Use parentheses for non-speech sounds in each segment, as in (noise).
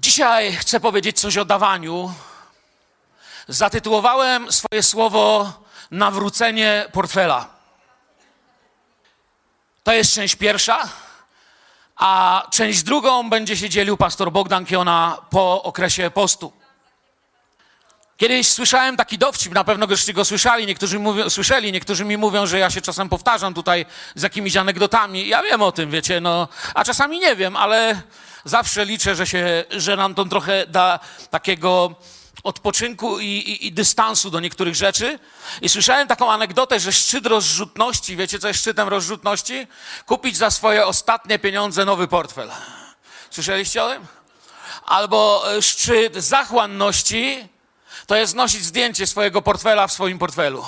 Dzisiaj chcę powiedzieć coś o dawaniu. Zatytułowałem swoje słowo Nawrócenie portfela. To jest część pierwsza, a część drugą będzie się dzielił pastor Bogdan Kiona po okresie postu. Kiedyś słyszałem taki dowcip, na pewno żeście go słyszeli, niektórzy mówią, słyszeli, niektórzy mi mówią, że ja się czasem powtarzam tutaj z jakimiś anegdotami. Ja wiem o tym, wiecie, no, a czasami nie wiem, ale zawsze liczę, że, się, że nam to trochę da takiego odpoczynku i, i, i dystansu do niektórych rzeczy. I słyszałem taką anegdotę, że szczyt rozrzutności, wiecie co jest szczytem rozrzutności? Kupić za swoje ostatnie pieniądze nowy portfel. Słyszeliście o tym? Albo e, szczyt zachłanności to jest nosić zdjęcie swojego portfela w swoim portfelu.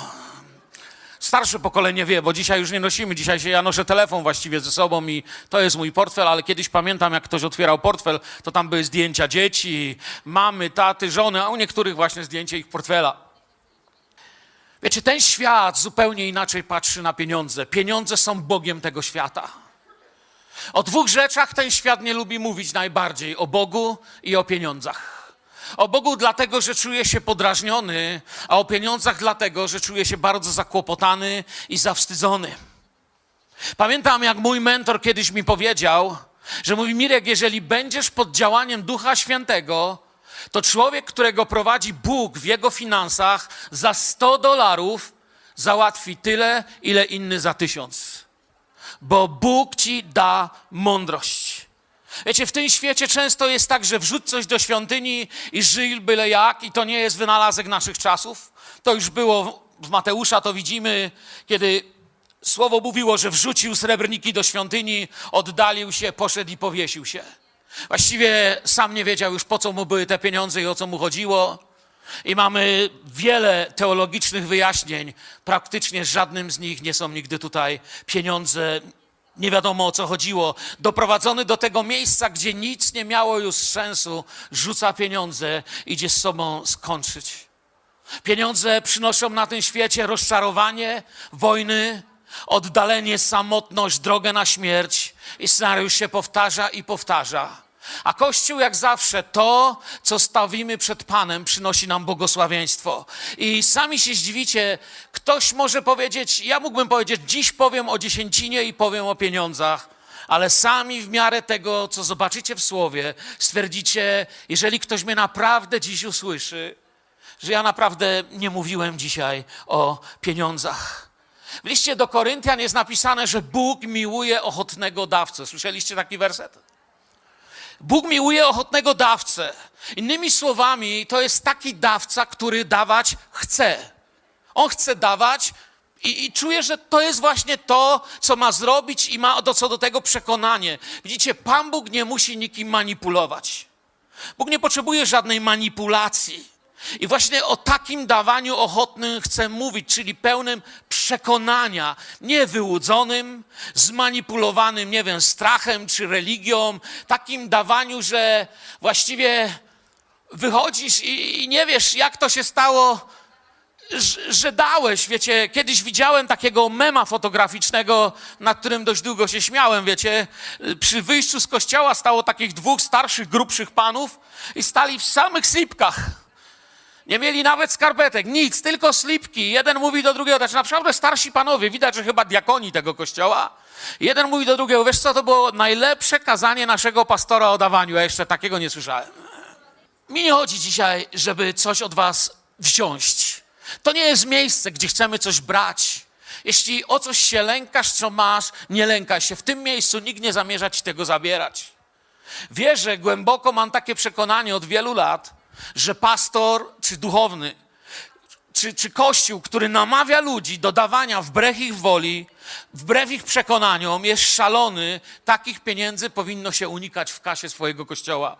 Starsze pokolenie wie, bo dzisiaj już nie nosimy. Dzisiaj się ja noszę telefon właściwie ze sobą i to jest mój portfel, ale kiedyś pamiętam, jak ktoś otwierał portfel, to tam były zdjęcia dzieci, mamy, taty, żony, a u niektórych właśnie zdjęcie ich portfela. Wiecie, ten świat zupełnie inaczej patrzy na pieniądze. Pieniądze są Bogiem tego świata. O dwóch rzeczach ten świat nie lubi mówić najbardziej: o Bogu i o pieniądzach. O Bogu dlatego, że czuje się podrażniony, a o pieniądzach dlatego, że czuje się bardzo zakłopotany i zawstydzony. Pamiętam, jak mój mentor kiedyś mi powiedział, że mówi Mirek, jeżeli będziesz pod działaniem Ducha Świętego, to człowiek, którego prowadzi Bóg w jego finansach, za 100 dolarów załatwi tyle, ile inny za tysiąc. Bo Bóg ci da mądrość. Wiecie, w tym świecie często jest tak, że wrzuć coś do świątyni i żyj byle jak, i to nie jest wynalazek naszych czasów. To już było w Mateusza, to widzimy, kiedy słowo mówiło, że wrzucił srebrniki do świątyni, oddalił się, poszedł i powiesił się. Właściwie sam nie wiedział już, po co mu były te pieniądze i o co mu chodziło. I mamy wiele teologicznych wyjaśnień. Praktycznie żadnym z nich nie są nigdy tutaj pieniądze nie wiadomo o co chodziło, doprowadzony do tego miejsca, gdzie nic nie miało już sensu, rzuca pieniądze, idzie z sobą skończyć. Pieniądze przynoszą na tym świecie rozczarowanie, wojny, oddalenie, samotność, drogę na śmierć i scenariusz się powtarza i powtarza. A Kościół, jak zawsze, to, co stawimy przed Panem, przynosi nam błogosławieństwo. I sami się zdziwicie, ktoś może powiedzieć, ja mógłbym powiedzieć, dziś powiem o dziesięcinie i powiem o pieniądzach, ale sami w miarę tego, co zobaczycie w Słowie, stwierdzicie, jeżeli ktoś mnie naprawdę dziś usłyszy, że ja naprawdę nie mówiłem dzisiaj o pieniądzach. W liście do Koryntian jest napisane, że Bóg miłuje ochotnego dawcę. Słyszeliście taki werset? Bóg miłuje ochotnego dawcę. Innymi słowami, to jest taki dawca, który dawać chce. On chce dawać i, i czuje, że to jest właśnie to, co ma zrobić i ma do, co do tego przekonanie. Widzicie, Pan Bóg nie musi nikim manipulować. Bóg nie potrzebuje żadnej manipulacji. I właśnie o takim dawaniu ochotnym chcę mówić, czyli pełnym przekonania, nie wyłudzonym, zmanipulowanym, nie wiem, strachem czy religią, takim dawaniu, że właściwie wychodzisz i, i nie wiesz, jak to się stało, że, dałeś. Wiecie, kiedyś widziałem takiego mema fotograficznego, nad którym dość długo się śmiałem, wiecie. Przy wyjściu z kościoła stało takich dwóch starszych, grubszych panów i stali w samych slipkach nie mieli nawet skarpetek, nic, tylko slipki. Jeden mówi do drugiego, znaczy naprawdę starsi panowie, widać, że chyba diakoni tego kościoła. Jeden mówi do drugiego, wiesz co, to było najlepsze kazanie naszego pastora o dawaniu, ja jeszcze takiego nie słyszałem. Mi nie chodzi dzisiaj, żeby coś od was wziąć. To nie jest miejsce, gdzie chcemy coś brać. Jeśli o coś się lękasz, co masz, nie lękaj się. W tym miejscu nikt nie zamierza ci tego zabierać. Wierzę, głęboko mam takie przekonanie od wielu lat, że pastor czy duchowny, czy, czy kościół, który namawia ludzi do dawania wbrew ich woli, wbrew ich przekonaniom, jest szalony, takich pieniędzy powinno się unikać w kasie swojego kościoła.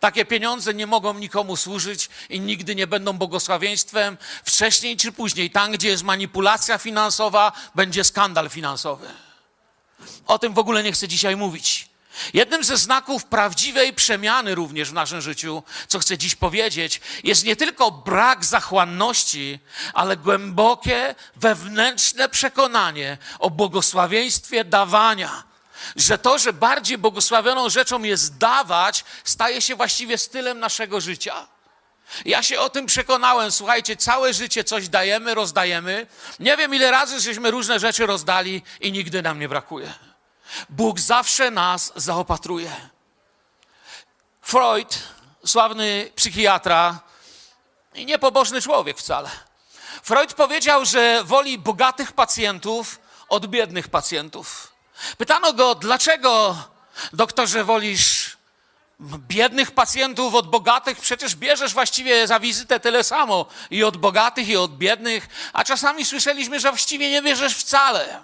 Takie pieniądze nie mogą nikomu służyć i nigdy nie będą błogosławieństwem. Wcześniej czy później, tam gdzie jest manipulacja finansowa, będzie skandal finansowy. O tym w ogóle nie chcę dzisiaj mówić. Jednym ze znaków prawdziwej przemiany również w naszym życiu, co chcę dziś powiedzieć, jest nie tylko brak zachłanności, ale głębokie wewnętrzne przekonanie o błogosławieństwie dawania. że to, że bardziej błogosławioną rzeczą jest dawać, staje się właściwie stylem naszego życia. Ja się o tym przekonałem. Słuchajcie, całe życie coś dajemy, rozdajemy. Nie wiem, ile razy żeśmy różne rzeczy rozdali i nigdy nam nie brakuje. Bóg zawsze nas zaopatruje. Freud, sławny psychiatra i niepobożny człowiek wcale. Freud powiedział, że woli bogatych pacjentów od biednych pacjentów. Pytano go, dlaczego, doktorze, wolisz biednych pacjentów od bogatych? Przecież bierzesz właściwie za wizytę tyle samo i od bogatych, i od biednych, a czasami słyszeliśmy, że właściwie nie bierzesz wcale.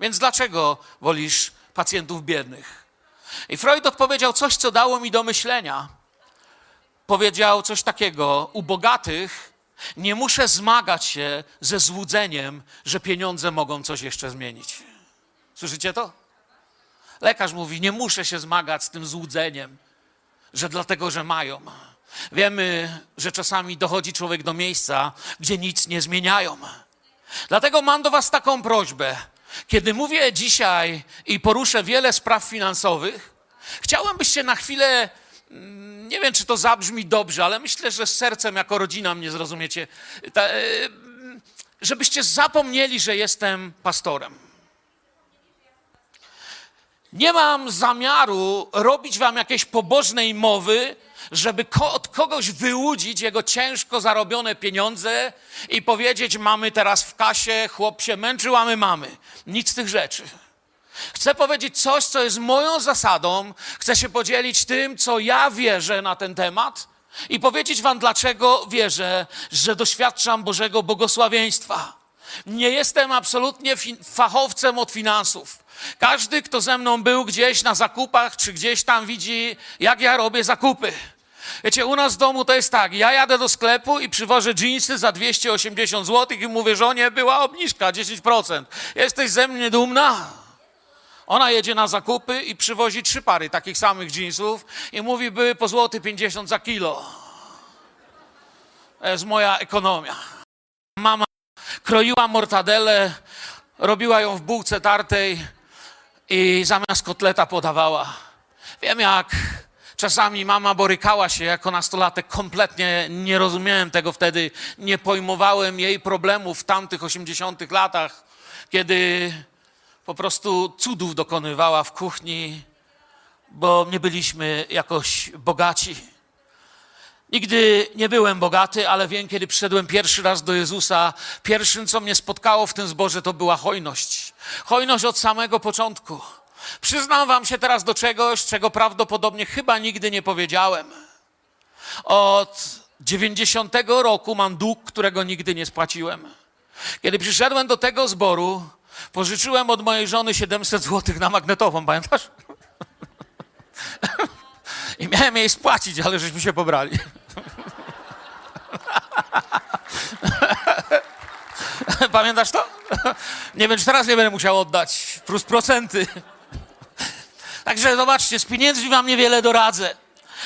Więc dlaczego wolisz pacjentów biednych? I Freud odpowiedział coś, co dało mi do myślenia. Powiedział coś takiego: U bogatych nie muszę zmagać się ze złudzeniem, że pieniądze mogą coś jeszcze zmienić. Słyszycie to? Lekarz mówi: Nie muszę się zmagać z tym złudzeniem, że dlatego, że mają. Wiemy, że czasami dochodzi człowiek do miejsca, gdzie nic nie zmieniają. Dlatego mam do Was taką prośbę. Kiedy mówię dzisiaj i poruszę wiele spraw finansowych, chciałem, byście na chwilę, mm, nie wiem, czy to zabrzmi dobrze, ale myślę, że z sercem jako rodzina mnie zrozumiecie, e, żebyście zapomnieli, że jestem pastorem. Nie mam zamiaru robić wam jakiejś pobożnej mowy, żeby ko od kogoś wyłudzić jego ciężko zarobione pieniądze i powiedzieć: Mamy teraz w kasie, chłop się męczył, a my mamy. Nic z tych rzeczy. Chcę powiedzieć coś, co jest moją zasadą. Chcę się podzielić tym, co ja wierzę na ten temat i powiedzieć Wam, dlaczego wierzę, że doświadczam Bożego błogosławieństwa. Nie jestem absolutnie fachowcem od finansów. Każdy, kto ze mną był gdzieś na zakupach, czy gdzieś tam widzi, jak ja robię zakupy. Wiecie, u nas w domu to jest tak, ja jadę do sklepu i przywożę dżinsy za 280 zł i mówię, żonie, była obniżka 10%. Jesteś ze mnie dumna? Ona jedzie na zakupy i przywozi trzy pary takich samych dżinsów i mówi, były po złoty 50 za kilo. To jest moja ekonomia. Mama kroiła mortadelę, robiła ją w bułce tartej i zamiast kotleta podawała. Wiem jak czasami mama borykała się jako nastolatek, kompletnie nie rozumiałem tego wtedy, nie pojmowałem jej problemów w tamtych 80 latach, kiedy po prostu cudów dokonywała w kuchni, bo nie byliśmy jakoś bogaci. Nigdy nie byłem bogaty, ale wiem, kiedy przyszedłem pierwszy raz do Jezusa, pierwszym, co mnie spotkało w tym zborze, to była hojność. Hojność od samego początku. Przyznam wam się teraz do czegoś, czego prawdopodobnie chyba nigdy nie powiedziałem. Od 90 roku mam dług, którego nigdy nie spłaciłem. Kiedy przyszedłem do tego zboru, pożyczyłem od mojej żony 700 zł na magnetową, pamiętasz? I miałem jej spłacić, ale żeśmy się pobrali. (laughs) Pamiętasz to? Nie wiem, czy teraz nie będę musiał oddać. Plus procenty. Także zobaczcie, z pieniędzmi wam niewiele doradzę.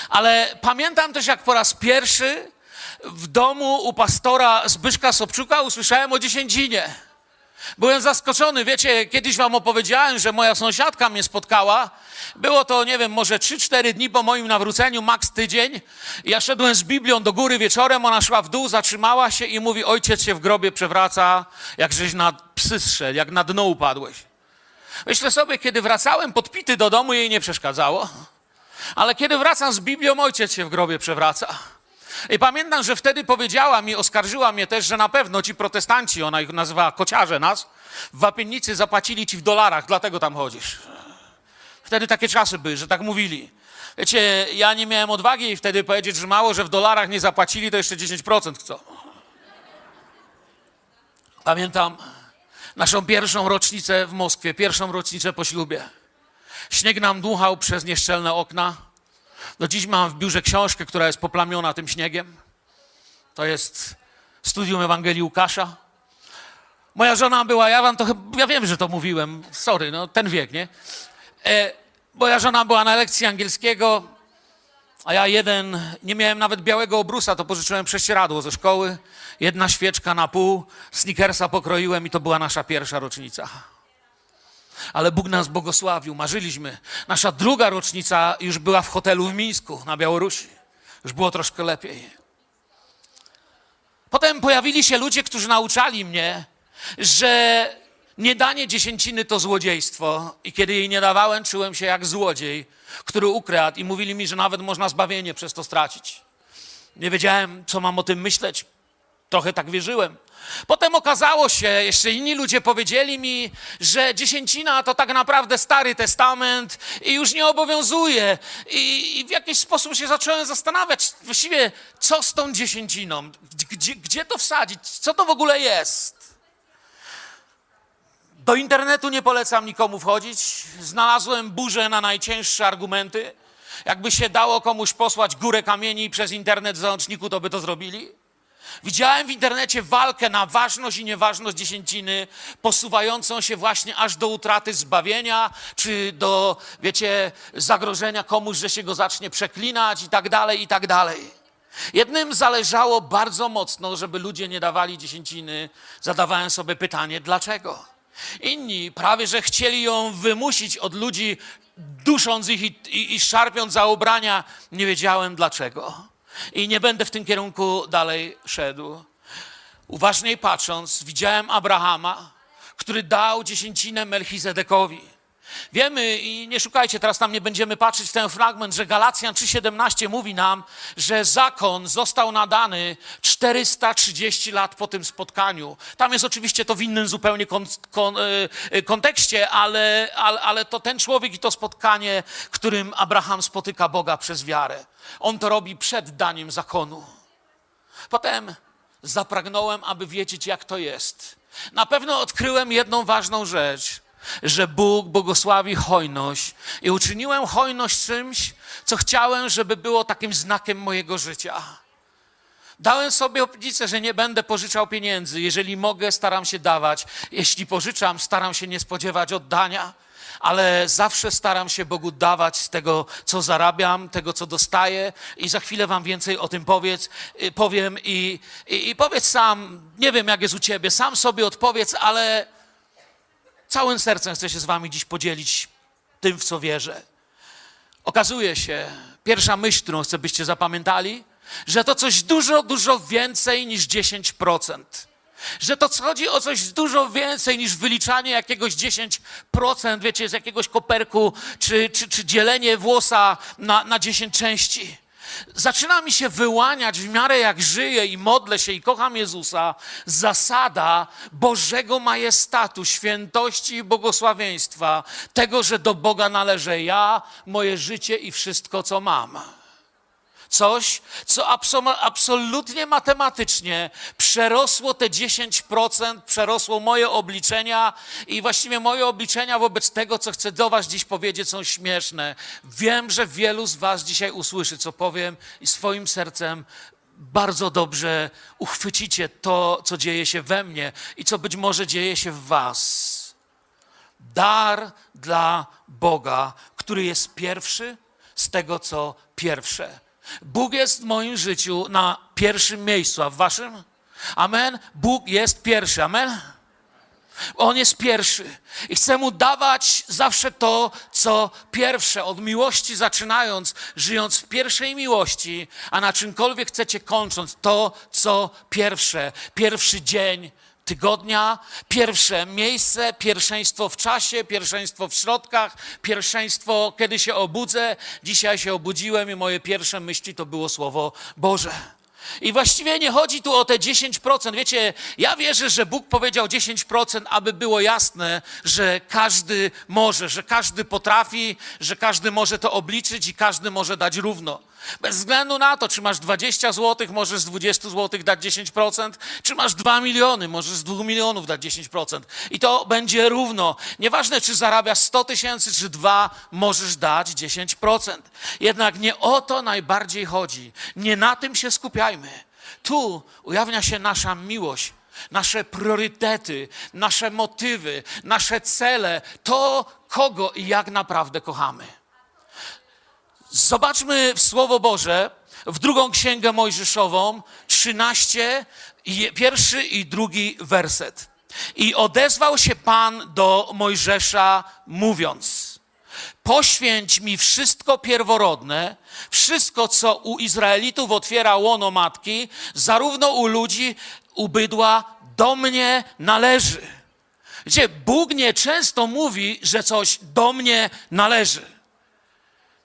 Ale pamiętam też, jak po raz pierwszy w domu u pastora Zbyszka Sobczuka usłyszałem o dziesięcinie. Byłem zaskoczony. Wiecie, kiedyś wam opowiedziałem, że moja sąsiadka mnie spotkała. Było to, nie wiem, może 3-4 dni po moim nawróceniu, maks tydzień. Ja szedłem z Biblią do góry wieczorem, ona szła w dół, zatrzymała się i mówi, ojciec się w grobie przewraca, jak żeś na psy zszedł, jak na dno upadłeś. Myślę sobie, kiedy wracałem podpity do domu, jej nie przeszkadzało. Ale kiedy wracam z Biblią, ojciec się w grobie przewraca. I pamiętam, że wtedy powiedziała mi, oskarżyła mnie też, że na pewno ci protestanci, ona ich nazywała kociarze nas, w Wapiennicy zapłacili ci w dolarach, dlatego tam chodzisz. Wtedy takie czasy były, że tak mówili. Wiecie, ja nie miałem odwagi wtedy powiedzieć, że mało, że w dolarach nie zapłacili, to jeszcze 10% chcą. Pamiętam naszą pierwszą rocznicę w Moskwie, pierwszą rocznicę po ślubie. Śnieg nam dmuchał przez nieszczelne okna. Do dziś mam w biurze książkę, która jest poplamiona tym śniegiem. To jest studium Ewangelii Łukasza. Moja żona była, ja wam to ja wiem, że to mówiłem, sorry, no ten wiek, nie? E, moja żona była na lekcji angielskiego, a ja jeden, nie miałem nawet białego obrusa, to pożyczyłem prześcieradło ze szkoły, jedna świeczka na pół, sneakersa pokroiłem i to była nasza pierwsza rocznica. Ale Bóg nas błogosławił, marzyliśmy. Nasza druga rocznica już była w hotelu w Mińsku na Białorusi. Już było troszkę lepiej. Potem pojawili się ludzie, którzy nauczali mnie, że niedanie dziesięciny to złodziejstwo. I kiedy jej nie dawałem, czułem się jak złodziej, który ukradł. I mówili mi, że nawet można zbawienie przez to stracić. Nie wiedziałem, co mam o tym myśleć. Trochę tak wierzyłem. Potem okazało się, jeszcze inni ludzie powiedzieli mi, że dziesięcina to tak naprawdę Stary Testament i już nie obowiązuje. I, i w jakiś sposób się zacząłem zastanawiać, właściwie co z tą dziesięciną? Gdzie, gdzie to wsadzić? Co to w ogóle jest? Do internetu nie polecam nikomu wchodzić. Znalazłem burzę na najcięższe argumenty. Jakby się dało komuś posłać górę kamieni przez internet w załączniku, to by to zrobili. Widziałem w internecie walkę na ważność i nieważność dziesięciny, posuwającą się właśnie aż do utraty zbawienia, czy do, wiecie, zagrożenia komuś, że się go zacznie przeklinać i tak dalej, i tak dalej. Jednym zależało bardzo mocno, żeby ludzie nie dawali dziesięciny. Zadawałem sobie pytanie, dlaczego? Inni prawie, że chcieli ją wymusić od ludzi, dusząc ich i, i, i szarpiąc za ubrania. Nie wiedziałem dlaczego. I nie będę w tym kierunku dalej szedł. Uważniej patrząc, widziałem Abrahama, który dał dziesięcinę Melchizedekowi. Wiemy i nie szukajcie, teraz tam nie będziemy patrzeć w ten fragment, że Galacjan 3,17 mówi nam, że zakon został nadany 430 lat po tym spotkaniu. Tam jest oczywiście to w innym zupełnie kon, kon, e, kontekście, ale, ale, ale to ten człowiek i to spotkanie, którym Abraham spotyka Boga przez wiarę. On to robi przed daniem zakonu. Potem zapragnąłem, aby wiedzieć, jak to jest. Na pewno odkryłem jedną ważną rzecz, że Bóg błogosławi hojność i uczyniłem hojność czymś, co chciałem, żeby było takim znakiem mojego życia. Dałem sobie obietnicę, że nie będę pożyczał pieniędzy. Jeżeli mogę, staram się dawać. Jeśli pożyczam, staram się nie spodziewać oddania ale zawsze staram się Bogu dawać z tego, co zarabiam, tego, co dostaję i za chwilę wam więcej o tym powiedz, y, powiem i, i, i powiedz sam, nie wiem jak jest u ciebie, sam sobie odpowiedz, ale całym sercem chcę się z wami dziś podzielić tym, w co wierzę. Okazuje się, pierwsza myśl, którą chcę, byście zapamiętali, że to coś dużo, dużo więcej niż 10%. Że to chodzi o coś dużo więcej niż wyliczanie jakiegoś 10%, wiecie, z jakiegoś koperku, czy, czy, czy dzielenie włosa na, na 10 części. Zaczyna mi się wyłaniać w miarę jak żyję i modlę się i kocham Jezusa, zasada Bożego majestatu, świętości i błogosławieństwa, tego, że do Boga należę ja, moje życie i wszystko, co mam coś, co absolutnie matematycznie przerosło te 10%, przerosło moje obliczenia i właściwie moje obliczenia wobec tego, co chcę do Was dziś powiedzieć, są śmieszne. Wiem, że wielu z Was dzisiaj usłyszy, co powiem i swoim sercem bardzo dobrze uchwycicie to, co dzieje się we mnie i co być może dzieje się w Was. Dar dla Boga, który jest pierwszy z tego, co pierwsze. Bóg jest w moim życiu na pierwszym miejscu, a w waszym? Amen. Bóg jest pierwszy. Amen. On jest pierwszy i chcę mu dawać zawsze to, co pierwsze, od miłości zaczynając, żyjąc w pierwszej miłości, a na czymkolwiek chcecie kończąc, to, co pierwsze. Pierwszy dzień, tygodnia, pierwsze miejsce, pierwszeństwo w czasie, pierwszeństwo w środkach, pierwszeństwo, kiedy się obudzę. Dzisiaj się obudziłem i moje pierwsze myśli to było Słowo Boże. I właściwie nie chodzi tu o te 10%. Wiecie, ja wierzę, że Bóg powiedział 10%, aby było jasne, że każdy może, że każdy potrafi, że każdy może to obliczyć i każdy może dać równo. Bez względu na to, czy masz 20 zł, możesz z 20 zł dać 10%, czy masz 2 miliony, możesz z 2 milionów dać 10%. I to będzie równo. Nieważne, czy zarabiasz 100 tysięcy, czy 2, możesz dać 10%. Jednak nie o to najbardziej chodzi. Nie na tym się skupiajmy. Tu ujawnia się nasza miłość nasze priorytety, nasze motywy, nasze cele, to kogo i jak naprawdę kochamy. Zobaczmy w Słowo Boże, w drugą księgę Mojżeszową, 13, pierwszy i drugi werset. I odezwał się Pan do Mojżesza, mówiąc: Poświęć mi wszystko pierworodne, wszystko, co u Izraelitów otwiera łono matki, zarówno u ludzi, u bydła, do mnie należy. Wiecie, Bóg nieczęsto mówi, że coś do mnie należy.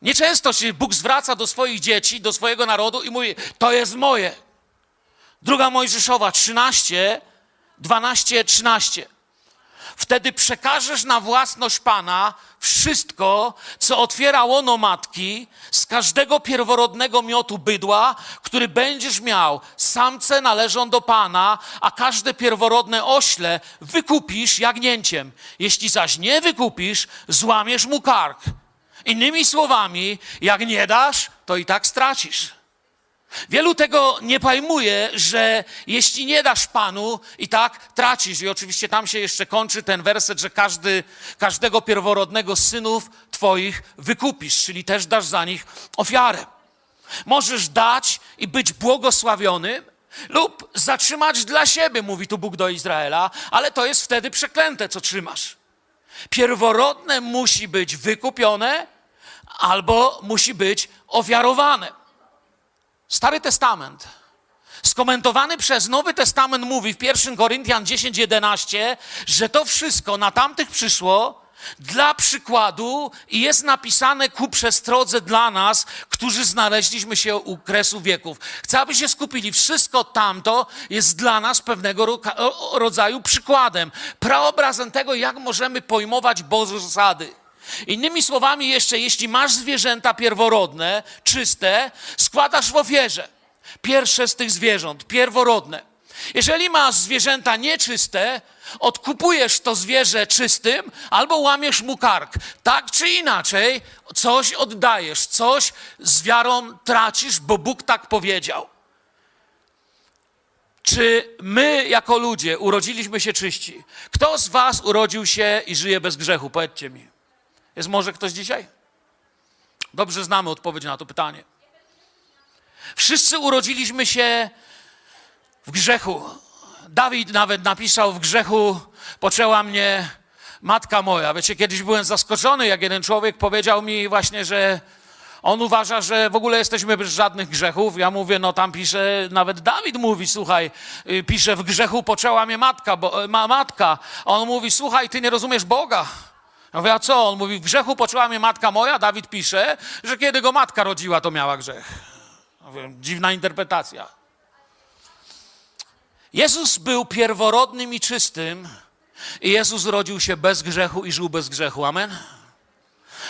Nieczęsto się Bóg zwraca do swoich dzieci, do swojego narodu i mówi: To jest moje. Druga Mojżeszowa 13, 12, 13. Wtedy przekażesz na własność Pana wszystko, co otwiera łono matki, z każdego pierworodnego miotu bydła, który będziesz miał. Samce należą do Pana, a każde pierworodne ośle wykupisz jagnięciem. Jeśli zaś nie wykupisz, złamiesz mu kark. Innymi słowami, jak nie dasz, to i tak stracisz. Wielu tego nie pojmuje, że jeśli nie dasz Panu, i tak tracisz. I oczywiście tam się jeszcze kończy ten werset, że każdy, każdego pierworodnego synów Twoich wykupisz, czyli też dasz za nich ofiarę. Możesz dać i być błogosławionym, lub zatrzymać dla siebie, mówi tu Bóg do Izraela, ale to jest wtedy przeklęte, co trzymasz. Pierworodne musi być wykupione, albo musi być ofiarowane. Stary Testament, skomentowany przez Nowy Testament, mówi w 1 Koryntian 10:11, że to wszystko na tamtych przyszło dla przykładu i jest napisane ku przestrodze dla nas, którzy znaleźliśmy się u kresu wieków. Chcę, aby się skupili. Wszystko tamto jest dla nas pewnego rodzaju przykładem, praobrazem tego, jak możemy pojmować Boże zasady. Innymi słowami, jeszcze jeśli masz zwierzęta pierworodne, czyste, składasz w ofierze pierwsze z tych zwierząt, pierworodne. Jeżeli masz zwierzęta nieczyste, odkupujesz to zwierzę czystym albo łamiesz mu kark. Tak czy inaczej, coś oddajesz, coś z wiarą tracisz, bo Bóg tak powiedział. Czy my, jako ludzie, urodziliśmy się czyści? Kto z Was urodził się i żyje bez grzechu? Powiedzcie mi. Jest może ktoś dzisiaj? Dobrze znamy odpowiedź na to pytanie. Wszyscy urodziliśmy się w grzechu. Dawid nawet napisał: W grzechu poczęła mnie matka moja. Wiecie, kiedyś byłem zaskoczony, jak jeden człowiek powiedział mi właśnie, że on uważa, że w ogóle jesteśmy bez żadnych grzechów. Ja mówię, no tam pisze, nawet Dawid mówi, słuchaj, y, pisze, w grzechu poczęła mnie matka, bo, ma, matka. On mówi, słuchaj, ty nie rozumiesz Boga. Ja mówię, a co? On mówi, w grzechu poczęła mnie matka moja. Dawid pisze, że kiedy go matka rodziła, to miała grzech. Ja mówię, dziwna interpretacja. Jezus był pierworodnym i czystym i Jezus rodził się bez grzechu i żył bez grzechu. Amen?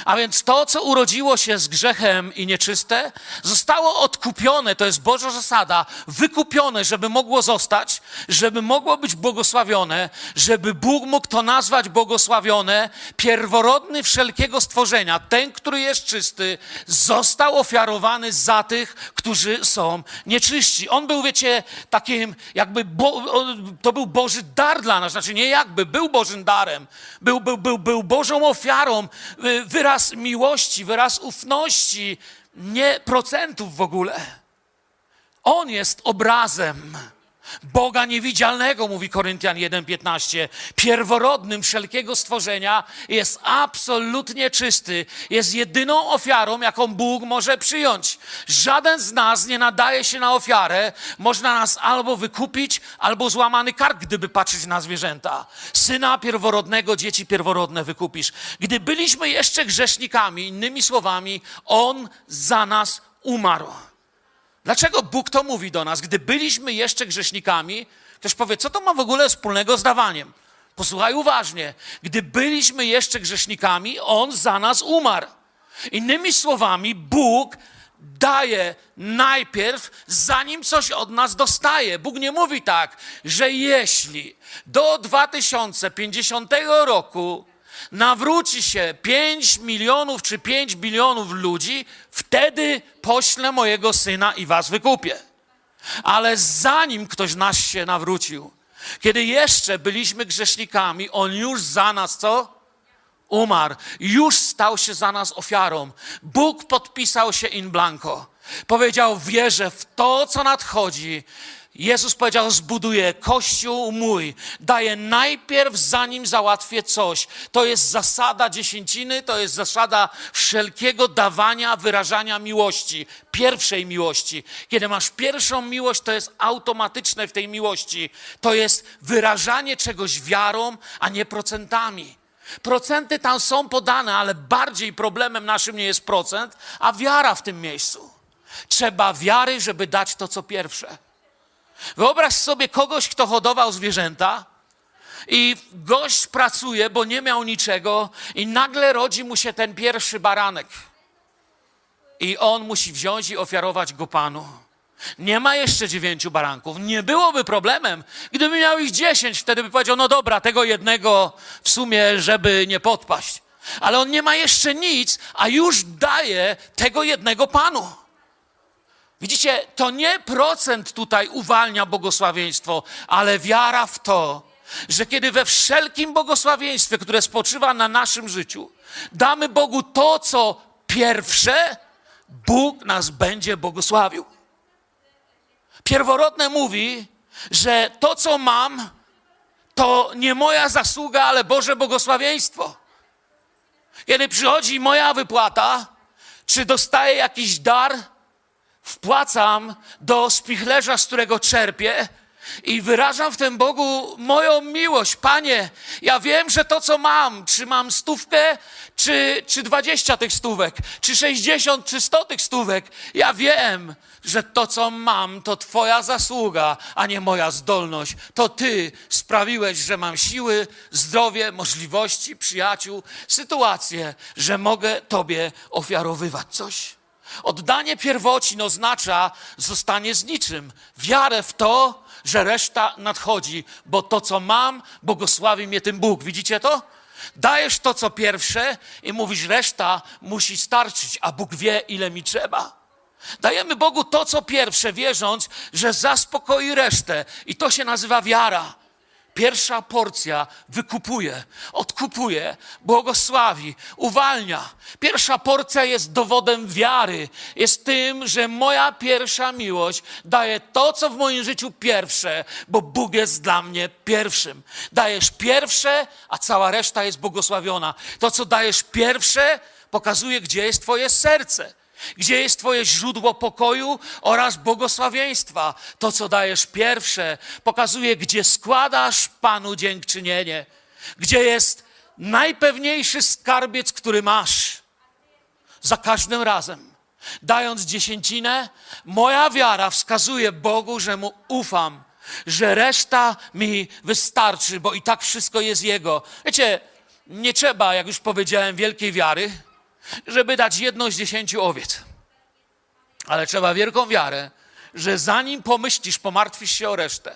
A więc to, co urodziło się z grzechem i nieczyste, zostało odkupione, to jest Boża zasada, wykupione, żeby mogło zostać, żeby mogło być błogosławione, żeby Bóg mógł to nazwać błogosławione. Pierworodny wszelkiego stworzenia, ten, który jest czysty, został ofiarowany za tych, którzy są nieczyści. On był, wiecie, takim jakby, bo, to był Boży dar dla nas, znaczy nie jakby, był Bożym darem, był, był, był, był Bożą ofiarą, wyrażoną wyraz miłości, wyraz ufności, nie procentów w ogóle. On jest obrazem Boga niewidzialnego, mówi Koryntian 1:15. Pierworodnym wszelkiego stworzenia jest absolutnie czysty. Jest jedyną ofiarą, jaką Bóg może przyjąć. Żaden z nas nie nadaje się na ofiarę. Można nas albo wykupić, albo złamany kark, gdyby patrzeć na zwierzęta. Syna pierworodnego, dzieci pierworodne wykupisz. Gdy byliśmy jeszcze grzesznikami, innymi słowami, On za nas umarł. Dlaczego Bóg to mówi do nas? Gdy byliśmy jeszcze grzesznikami, ktoś powie, co to ma w ogóle wspólnego z dawaniem? Posłuchaj uważnie. Gdy byliśmy jeszcze grzesznikami, On za nas umarł. Innymi słowami, Bóg daje najpierw, zanim coś od nas dostaje. Bóg nie mówi tak, że jeśli do 2050 roku nawróci się 5 milionów czy 5 bilionów ludzi, wtedy poślę mojego syna i was wykupię. Ale zanim ktoś nas się nawrócił, kiedy jeszcze byliśmy grzesznikami, on już za nas co? Umarł, już stał się za nas ofiarą. Bóg podpisał się in blanco. Powiedział: Wierzę w to, co nadchodzi Jezus powiedział: Zbuduję kościół mój. Daję najpierw, zanim załatwię coś. To jest zasada dziesięciny, to jest zasada wszelkiego dawania, wyrażania miłości, pierwszej miłości. Kiedy masz pierwszą miłość, to jest automatyczne w tej miłości. To jest wyrażanie czegoś wiarą, a nie procentami. Procenty tam są podane, ale bardziej problemem naszym nie jest procent, a wiara w tym miejscu. Trzeba wiary, żeby dać to, co pierwsze. Wyobraź sobie kogoś, kto hodował zwierzęta i gość pracuje, bo nie miał niczego i nagle rodzi mu się ten pierwszy baranek. I on musi wziąć i ofiarować go Panu. Nie ma jeszcze dziewięciu baranków. Nie byłoby problemem, gdyby miał ich dziesięć. Wtedy by powiedział, no dobra, tego jednego w sumie, żeby nie podpaść. Ale on nie ma jeszcze nic, a już daje tego jednego Panu. Widzicie, to nie procent tutaj uwalnia błogosławieństwo, ale wiara w to, że kiedy we wszelkim błogosławieństwie, które spoczywa na naszym życiu, damy Bogu to, co pierwsze, Bóg nas będzie błogosławił. Pierworodne mówi, że to, co mam, to nie moja zasługa, ale Boże błogosławieństwo. Kiedy przychodzi moja wypłata, czy dostaję jakiś dar, wpłacam do spichlerza, z którego czerpię i wyrażam w tym Bogu moją miłość. Panie, ja wiem, że to, co mam, czy mam stówkę, czy, czy 20 tych stówek, czy 60, czy 100 tych stówek, ja wiem, że to, co mam, to Twoja zasługa, a nie moja zdolność. To Ty sprawiłeś, że mam siły, zdrowie, możliwości, przyjaciół, sytuację, że mogę Tobie ofiarowywać coś. Oddanie pierwocin oznacza zostanie z niczym. Wiarę w to, że reszta nadchodzi, bo to, co mam, błogosławi mnie tym Bóg. Widzicie to? Dajesz to, co pierwsze i mówisz, reszta musi starczyć, a Bóg wie, ile mi trzeba. Dajemy Bogu to, co pierwsze, wierząc, że zaspokoi resztę. I to się nazywa wiara. Pierwsza porcja wykupuje, odkupuje, błogosławi, uwalnia. Pierwsza porcja jest dowodem wiary. Jest tym, że moja pierwsza miłość daje to, co w moim życiu pierwsze, bo Bóg jest dla mnie pierwszym. Dajesz pierwsze, a cała reszta jest błogosławiona. To, co dajesz pierwsze, pokazuje, gdzie jest Twoje serce. Gdzie jest Twoje źródło pokoju oraz błogosławieństwa? To, co dajesz pierwsze, pokazuje, gdzie składasz Panu dziękczynienie, gdzie jest najpewniejszy skarbiec, który masz. Za każdym razem, dając dziesięcinę, moja wiara wskazuje Bogu, że mu ufam, że reszta mi wystarczy, bo i tak wszystko jest Jego. Wiecie, nie trzeba, jak już powiedziałem, wielkiej wiary żeby dać jedną z dziesięciu owiec. Ale trzeba wielką wiarę, że zanim pomyślisz, pomartwisz się o resztę,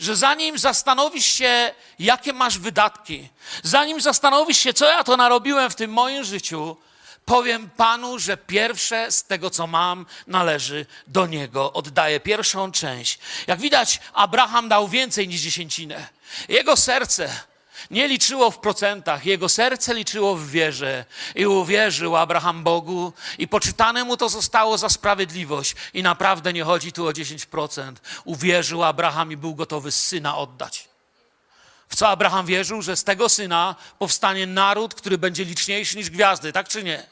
że zanim zastanowisz się, jakie masz wydatki, zanim zastanowisz się, co ja to narobiłem w tym moim życiu, powiem Panu, że pierwsze z tego, co mam, należy do Niego. Oddaję pierwszą część. Jak widać, Abraham dał więcej niż dziesięcinę. Jego serce nie liczyło w procentach, jego serce liczyło w wierze. I uwierzył Abraham Bogu, i poczytane mu to zostało za sprawiedliwość. I naprawdę nie chodzi tu o 10%. Uwierzył Abraham i był gotowy syna oddać. W co Abraham wierzył? Że z tego syna powstanie naród, który będzie liczniejszy niż gwiazdy, tak czy nie?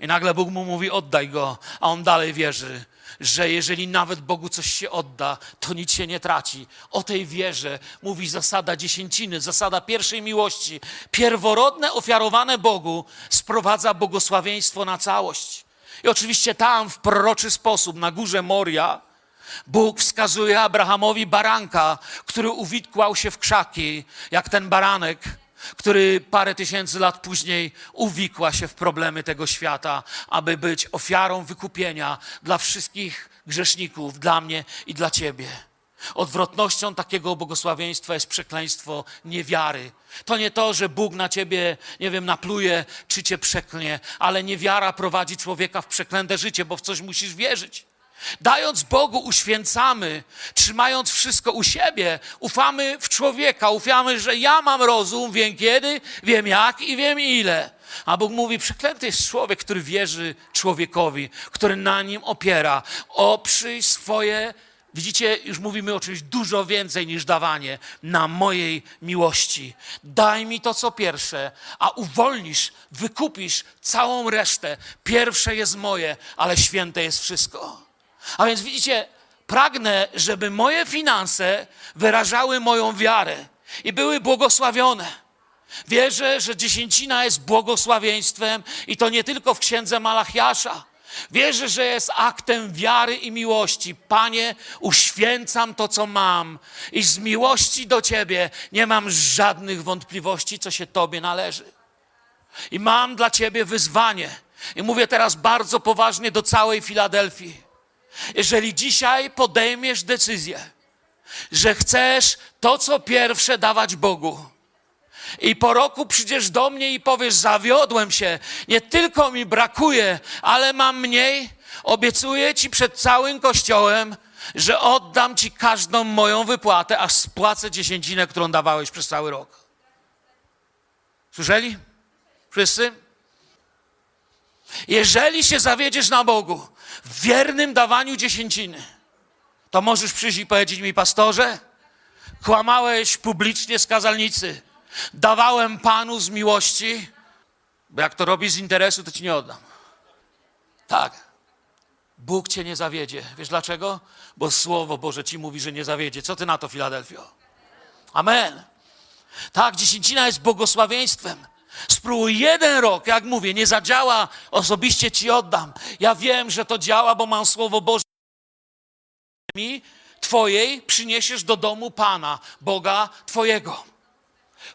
I nagle Bóg mu mówi: oddaj go, a on dalej wierzy że jeżeli nawet Bogu coś się odda, to nic się nie traci. O tej wierze mówi zasada dziesięciny, zasada pierwszej miłości. Pierworodne ofiarowane Bogu sprowadza błogosławieństwo na całość. I oczywiście tam w proroczy sposób, na górze Moria, Bóg wskazuje Abrahamowi baranka, który uwikłał się w krzaki, jak ten baranek który parę tysięcy lat później uwikła się w problemy tego świata, aby być ofiarą wykupienia dla wszystkich grzeszników, dla mnie i dla ciebie. Odwrotnością takiego błogosławieństwa jest przekleństwo niewiary. To nie to, że Bóg na ciebie, nie wiem, napluje czy cię przeklnie, ale niewiara prowadzi człowieka w przeklęte życie, bo w coś musisz wierzyć. Dając Bogu uświęcamy, trzymając wszystko u siebie, ufamy w człowieka, ufamy, że ja mam rozum, wiem kiedy, wiem jak i wiem ile. A Bóg mówi, przeklęty jest człowiek, który wierzy człowiekowi, który na nim opiera. Oprzyj swoje Widzicie, już mówimy o czymś dużo więcej niż dawanie na mojej miłości. Daj mi to, co pierwsze, a uwolnisz, wykupisz całą resztę. Pierwsze jest moje, ale święte jest wszystko. A więc widzicie, pragnę, żeby moje finanse wyrażały moją wiarę i były błogosławione. Wierzę, że dziesięcina jest błogosławieństwem i to nie tylko w księdze Malachiasza. Wierzę, że jest aktem wiary i miłości. Panie, uświęcam to, co mam i z miłości do Ciebie nie mam żadnych wątpliwości, co się Tobie należy. I mam dla Ciebie wyzwanie. I mówię teraz bardzo poważnie do całej Filadelfii. Jeżeli dzisiaj podejmiesz decyzję, że chcesz to, co pierwsze dawać Bogu, i po roku przyjdziesz do mnie i powiesz: Zawiodłem się, nie tylko mi brakuje, ale mam mniej. Obiecuję ci przed całym kościołem, że oddam ci każdą moją wypłatę, aż spłacę dziesięcinę, którą dawałeś przez cały rok. Słyszeli? Wszyscy? Jeżeli się zawiedziesz na Bogu w wiernym dawaniu dziesięciny, to możesz przyjść i powiedzieć mi, pastorze, kłamałeś publicznie z kazalnicy Dawałem Panu z miłości, bo jak to robisz z interesu, to ci nie oddam. Tak. Bóg cię nie zawiedzie. Wiesz dlaczego? Bo Słowo Boże ci mówi, że nie zawiedzie. Co ty na to, Filadelfio? Amen. Tak, dziesięcina jest błogosławieństwem. Spróbuj jeden rok, jak mówię, nie zadziała, osobiście ci oddam. Ja wiem, że to działa, bo mam Słowo Boże. Mi, Twojej przyniesiesz do domu Pana, Boga Twojego.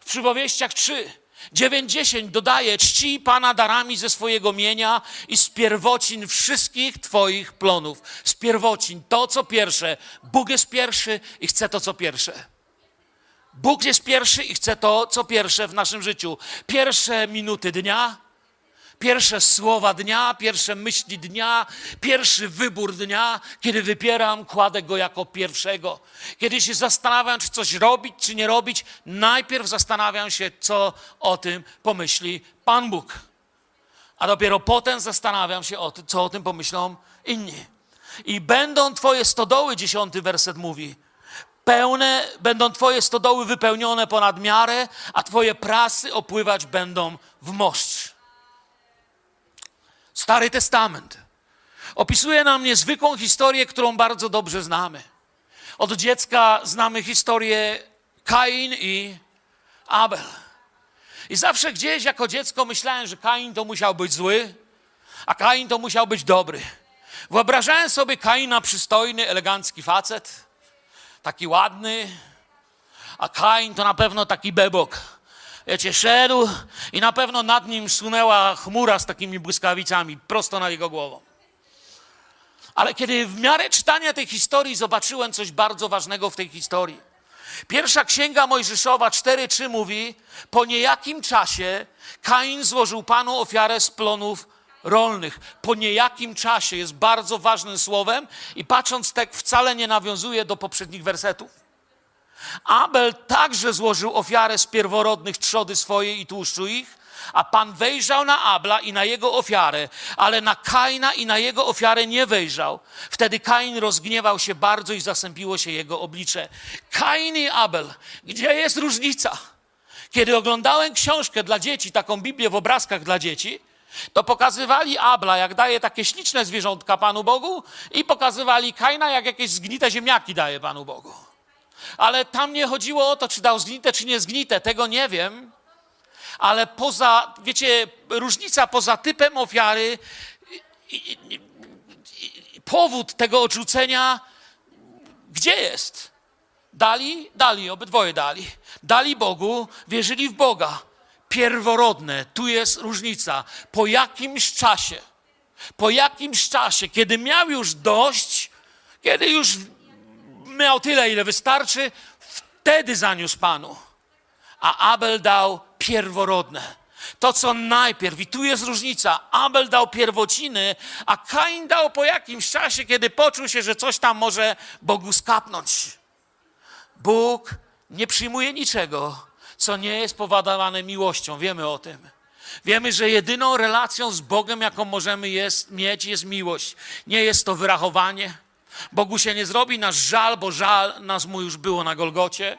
W przypowieściach 3, 9, 10 dodaje: Czci Pana darami ze swojego mienia i z pierwocin wszystkich Twoich plonów. Z pierwocin, to co pierwsze. Bóg jest pierwszy i chce to co pierwsze. Bóg jest pierwszy i chce to co pierwsze w naszym życiu. Pierwsze minuty dnia, Pierwsze słowa dnia, pierwsze myśli dnia, pierwszy wybór dnia, kiedy wypieram, kładę go jako pierwszego. Kiedy się zastanawiam, czy coś robić, czy nie robić, najpierw zastanawiam się, co o tym pomyśli Pan Bóg. A dopiero potem zastanawiam się, o tym, co o tym pomyślą inni. I będą Twoje stodoły, dziesiąty werset mówi, pełne, będą Twoje stodoły wypełnione ponad miarę, a Twoje prasy opływać będą w moszcz. Stary Testament opisuje nam niezwykłą historię, którą bardzo dobrze znamy. Od dziecka znamy historię Kain i Abel. I zawsze gdzieś jako dziecko myślałem, że Kain to musiał być zły, a Kain to musiał być dobry. Wyobrażałem sobie Kaina przystojny, elegancki facet, taki ładny, a Kain to na pewno taki bebok wiecie, szedł i na pewno nad nim sunęła chmura z takimi błyskawicami prosto nad jego głową. Ale kiedy w miarę czytania tej historii zobaczyłem coś bardzo ważnego w tej historii. Pierwsza księga Mojżeszowa 4:3 mówi: Po niejakim czasie Kain złożył Panu ofiarę z plonów rolnych. Po niejakim czasie jest bardzo ważnym słowem i patrząc tak wcale nie nawiązuje do poprzednich wersetów. Abel także złożył ofiarę z pierworodnych trzody swojej i tłuszczu ich, a Pan wejrzał na Abla i na jego ofiarę, ale na Kaina i na jego ofiarę nie wejrzał. Wtedy Kain rozgniewał się bardzo i zasępiło się jego oblicze. Kain i Abel, gdzie jest różnica? Kiedy oglądałem książkę dla dzieci, taką Biblię w obrazkach dla dzieci, to pokazywali Abla, jak daje takie śliczne zwierzątka Panu Bogu i pokazywali Kaina, jak jakieś zgnite ziemniaki daje Panu Bogu. Ale tam nie chodziło o to, czy dał zgnite, czy nie zgnite, tego nie wiem. Ale poza, wiecie, różnica poza typem ofiary, i, i, i, powód tego odrzucenia, gdzie jest? Dali? Dali, obydwoje dali. Dali Bogu, wierzyli w Boga. Pierworodne, tu jest różnica. Po jakimś czasie, po jakimś czasie, kiedy miał już dość, kiedy już miał tyle, ile wystarczy, wtedy zaniósł Panu. A Abel dał pierworodne. To, co najpierw, i tu jest różnica. Abel dał pierwociny, a Kain dał po jakimś czasie, kiedy poczuł się, że coś tam może Bogu skapnąć. Bóg nie przyjmuje niczego, co nie jest powodowane miłością. Wiemy o tym. Wiemy, że jedyną relacją z Bogiem, jaką możemy jest, mieć, jest miłość. Nie jest to wyrachowanie, Bogu się nie zrobi nasz żal, bo żal nas mu już było na Golgocie.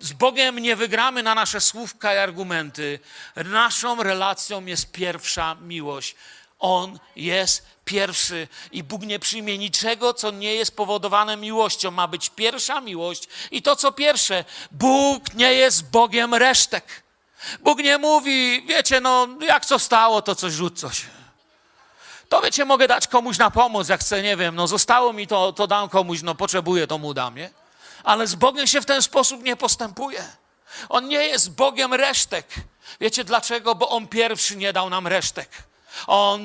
Z Bogiem nie wygramy na nasze słówka i argumenty. Naszą relacją jest pierwsza miłość. On jest pierwszy i Bóg nie przyjmie niczego, co nie jest powodowane miłością. Ma być pierwsza miłość i to, co pierwsze. Bóg nie jest Bogiem resztek. Bóg nie mówi, wiecie, no jak co stało, to coś rzuć coś. To wiecie, mogę dać komuś na pomoc, jak chcę, nie wiem, no zostało mi to, to dam komuś, no potrzebuję, to mu dam, nie? Ale z Bogiem się w ten sposób nie postępuje. On nie jest Bogiem resztek. Wiecie dlaczego? Bo On pierwszy nie dał nam resztek. On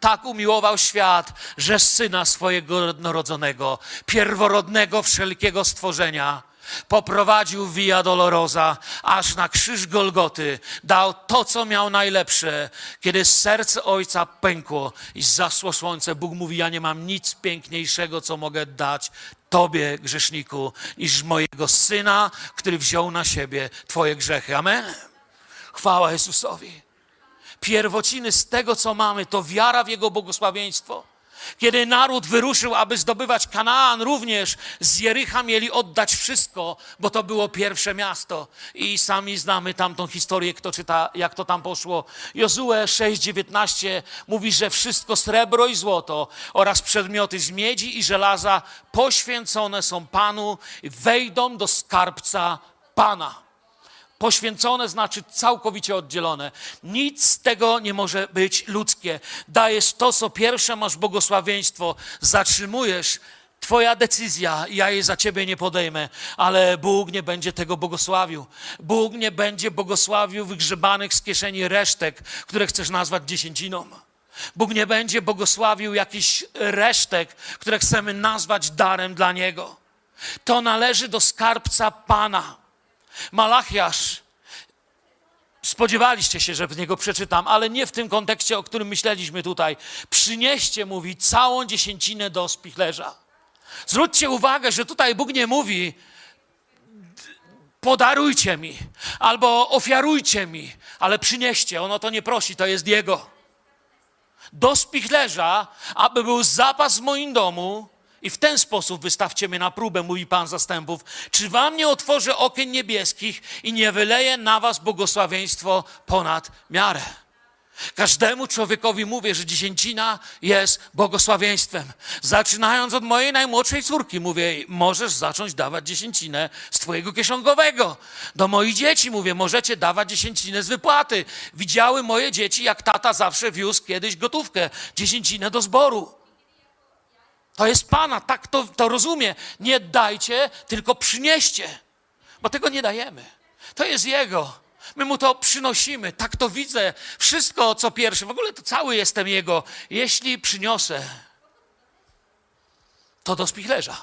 tak umiłował świat, że syna swojego jednorodzonego, pierworodnego wszelkiego stworzenia, poprowadził Via Dolorosa, aż na krzyż Golgoty dał to, co miał najlepsze. Kiedy serce ojca pękło i zasło słońce, Bóg mówi: Ja nie mam nic piękniejszego, co mogę dać Tobie, grzeszniku, niż mojego syna, który wziął na siebie Twoje grzechy. Amen. Chwała Jezusowi. Pierwociny z tego, co mamy, to wiara w Jego błogosławieństwo. Kiedy naród wyruszył, aby zdobywać Kanaan, również z Jericha mieli oddać wszystko, bo to było pierwsze miasto. I sami znamy tamtą historię, kto czyta, jak to tam poszło. Jozue 6:19 mówi, że wszystko srebro i złoto oraz przedmioty z miedzi i żelaza poświęcone są Panu wejdą do skarbca Pana. Poświęcone znaczy całkowicie oddzielone. Nic z tego nie może być ludzkie. Dajesz to, co pierwsze, masz błogosławieństwo, zatrzymujesz. Twoja decyzja, ja jej za ciebie nie podejmę, ale Bóg nie będzie tego błogosławił. Bóg nie będzie błogosławił wygrzebanych z kieszeni resztek, które chcesz nazwać dziesięciną. Bóg nie będzie błogosławił jakichś resztek, które chcemy nazwać darem dla Niego. To należy do skarbca Pana. Malachiasz, spodziewaliście się, że w niego przeczytam, ale nie w tym kontekście, o którym myśleliśmy tutaj. Przynieście, mówi, całą dziesięcinę do spichlerza. Zwróćcie uwagę, że tutaj Bóg nie mówi, podarujcie mi, albo ofiarujcie mi, ale przynieście. Ono to nie prosi, to jest Jego. Do spichlerza, aby był zapas w moim domu, i w ten sposób wystawcie mnie na próbę, mówi Pan zastępów. Czy wam nie otworzę okien niebieskich i nie wyleję na was błogosławieństwo ponad miarę? Każdemu człowiekowi mówię, że dziesięcina jest błogosławieństwem. Zaczynając od mojej najmłodszej córki, mówię, możesz zacząć dawać dziesięcinę z twojego kieszonkowego. Do moich dzieci mówię, możecie dawać dziesięcinę z wypłaty. Widziały moje dzieci, jak tata zawsze wiózł kiedyś gotówkę, dziesięcinę do zboru. To jest Pana, tak to, to rozumie. Nie dajcie, tylko przynieście, bo tego nie dajemy. To jest Jego. My Mu to przynosimy, tak to widzę. Wszystko, co pierwsze, w ogóle to cały jestem Jego. Jeśli przyniosę, to do spichlerza.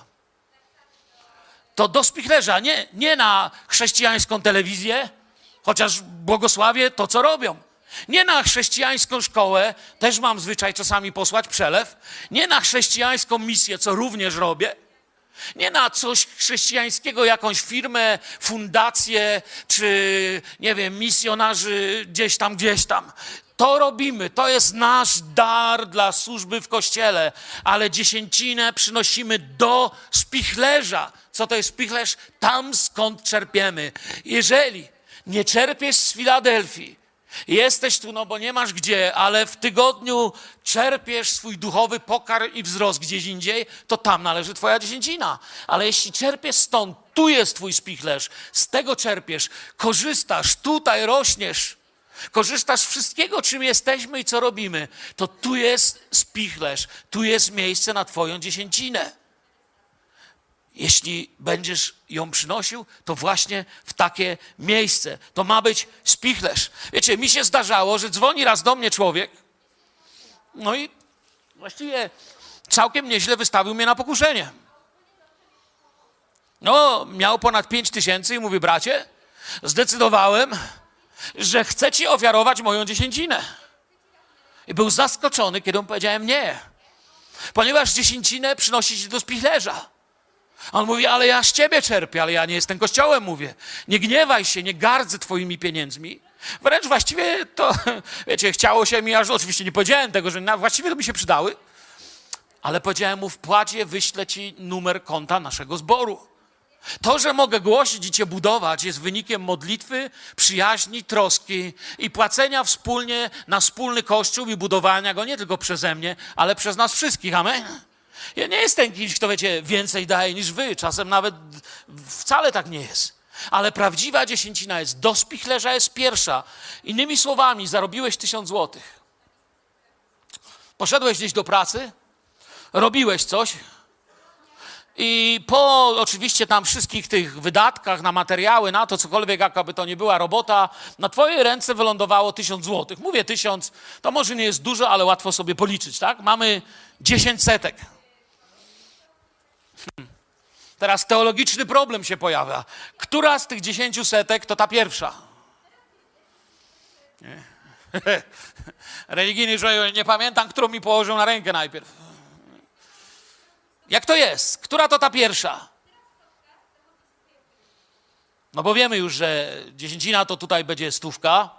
To do spichlerza, nie, nie na chrześcijańską telewizję, chociaż błogosławię to, co robią. Nie na chrześcijańską szkołę, też mam zwyczaj czasami posłać przelew. Nie na chrześcijańską misję, co również robię. Nie na coś chrześcijańskiego, jakąś firmę, fundację, czy nie wiem, misjonarzy gdzieś tam, gdzieś tam. To robimy, to jest nasz dar dla służby w kościele, ale dziesięcinę przynosimy do spichlerza. Co to jest spichlerz? Tam skąd czerpiemy. Jeżeli nie czerpiesz z Filadelfii, Jesteś tu, no bo nie masz gdzie, ale w tygodniu czerpiesz swój duchowy pokarm i wzrost gdzieś indziej, to tam należy Twoja dziesięcina. Ale jeśli czerpiesz stąd, tu jest Twój spichlerz, z tego czerpiesz, korzystasz, tutaj rośniesz, korzystasz z wszystkiego, czym jesteśmy i co robimy, to tu jest spichlerz, tu jest miejsce na Twoją dziesięcinę jeśli będziesz ją przynosił, to właśnie w takie miejsce. To ma być spichlerz. Wiecie, mi się zdarzało, że dzwoni raz do mnie człowiek, no i właściwie całkiem nieźle wystawił mnie na pokuszenie. No, miał ponad pięć tysięcy i mówi, bracie, zdecydowałem, że chcę ci ofiarować moją dziesięcinę. I był zaskoczony, kiedy mu powiedziałem nie. Ponieważ dziesięcinę przynosić do spichlerza. On mówi, ale ja z ciebie czerpię, ale ja nie jestem kościołem, mówię. Nie gniewaj się, nie gardzę twoimi pieniędzmi. Wręcz właściwie to, (laughs) wiecie, chciało się mi, aż oczywiście nie powiedziałem tego, że na, właściwie to mi się przydały, ale powiedziałem mu, w płacie wyślę ci numer konta naszego zboru. To, że mogę głosić i Cię budować, jest wynikiem modlitwy, przyjaźni, troski i płacenia wspólnie na wspólny kościół i budowania go nie tylko przeze mnie, ale przez nas wszystkich. Amen. Ja nie jestem kimś, kto wiecie, więcej daje niż wy. Czasem nawet wcale tak nie jest. Ale prawdziwa dziesięcina jest do spichlerza jest pierwsza. Innymi słowami, zarobiłeś tysiąc złotych. Poszedłeś gdzieś do pracy, robiłeś coś, i po oczywiście tam wszystkich tych wydatkach na materiały, na to cokolwiek, jakaby to nie była robota, na twoje ręce wylądowało tysiąc złotych. Mówię tysiąc, to może nie jest dużo, ale łatwo sobie policzyć, tak? Mamy dziesięć setek. Hmm. Teraz teologiczny problem się pojawia. Która z tych dziesięciu setek to ta pierwsza? Nie. (laughs) Religijny człowiek, nie pamiętam, którą mi położył na rękę najpierw. Jak to jest? Która to ta pierwsza? No bo wiemy już, że dziesięcina to tutaj będzie stówka.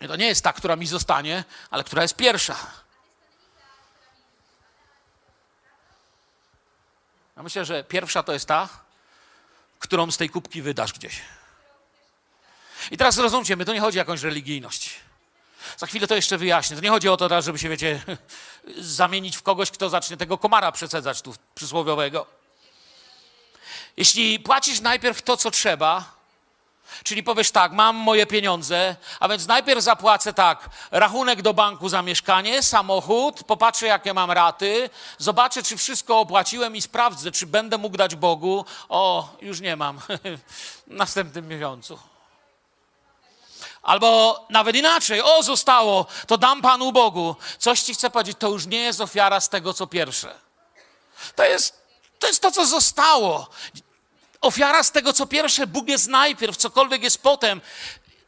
I to nie jest ta, która mi zostanie, ale która jest pierwsza. Myślę, że pierwsza to jest ta, którą z tej kubki wydasz gdzieś. I teraz zrozumcie, my to nie chodzi o jakąś religijność. Za chwilę to jeszcze wyjaśnię. To nie chodzi o to żeby się, wiecie, (laughs) zamienić w kogoś, kto zacznie tego komara przesadzać tu przysłowiowego. Jeśli płacisz najpierw to, co trzeba, czyli powiesz tak, mam moje pieniądze, a więc najpierw zapłacę tak, rachunek do banku za mieszkanie, samochód, popatrzę, jakie mam raty, zobaczę, czy wszystko opłaciłem i sprawdzę, czy będę mógł dać Bogu. O, już nie mam. (laughs) w następnym miesiącu. Albo nawet inaczej, o zostało, to dam Panu Bogu. Coś ci chcę powiedzieć, to już nie jest ofiara z tego, co pierwsze. To jest to, jest to co zostało. Ofiara z tego, co pierwsze, Bóg jest najpierw, cokolwiek jest potem.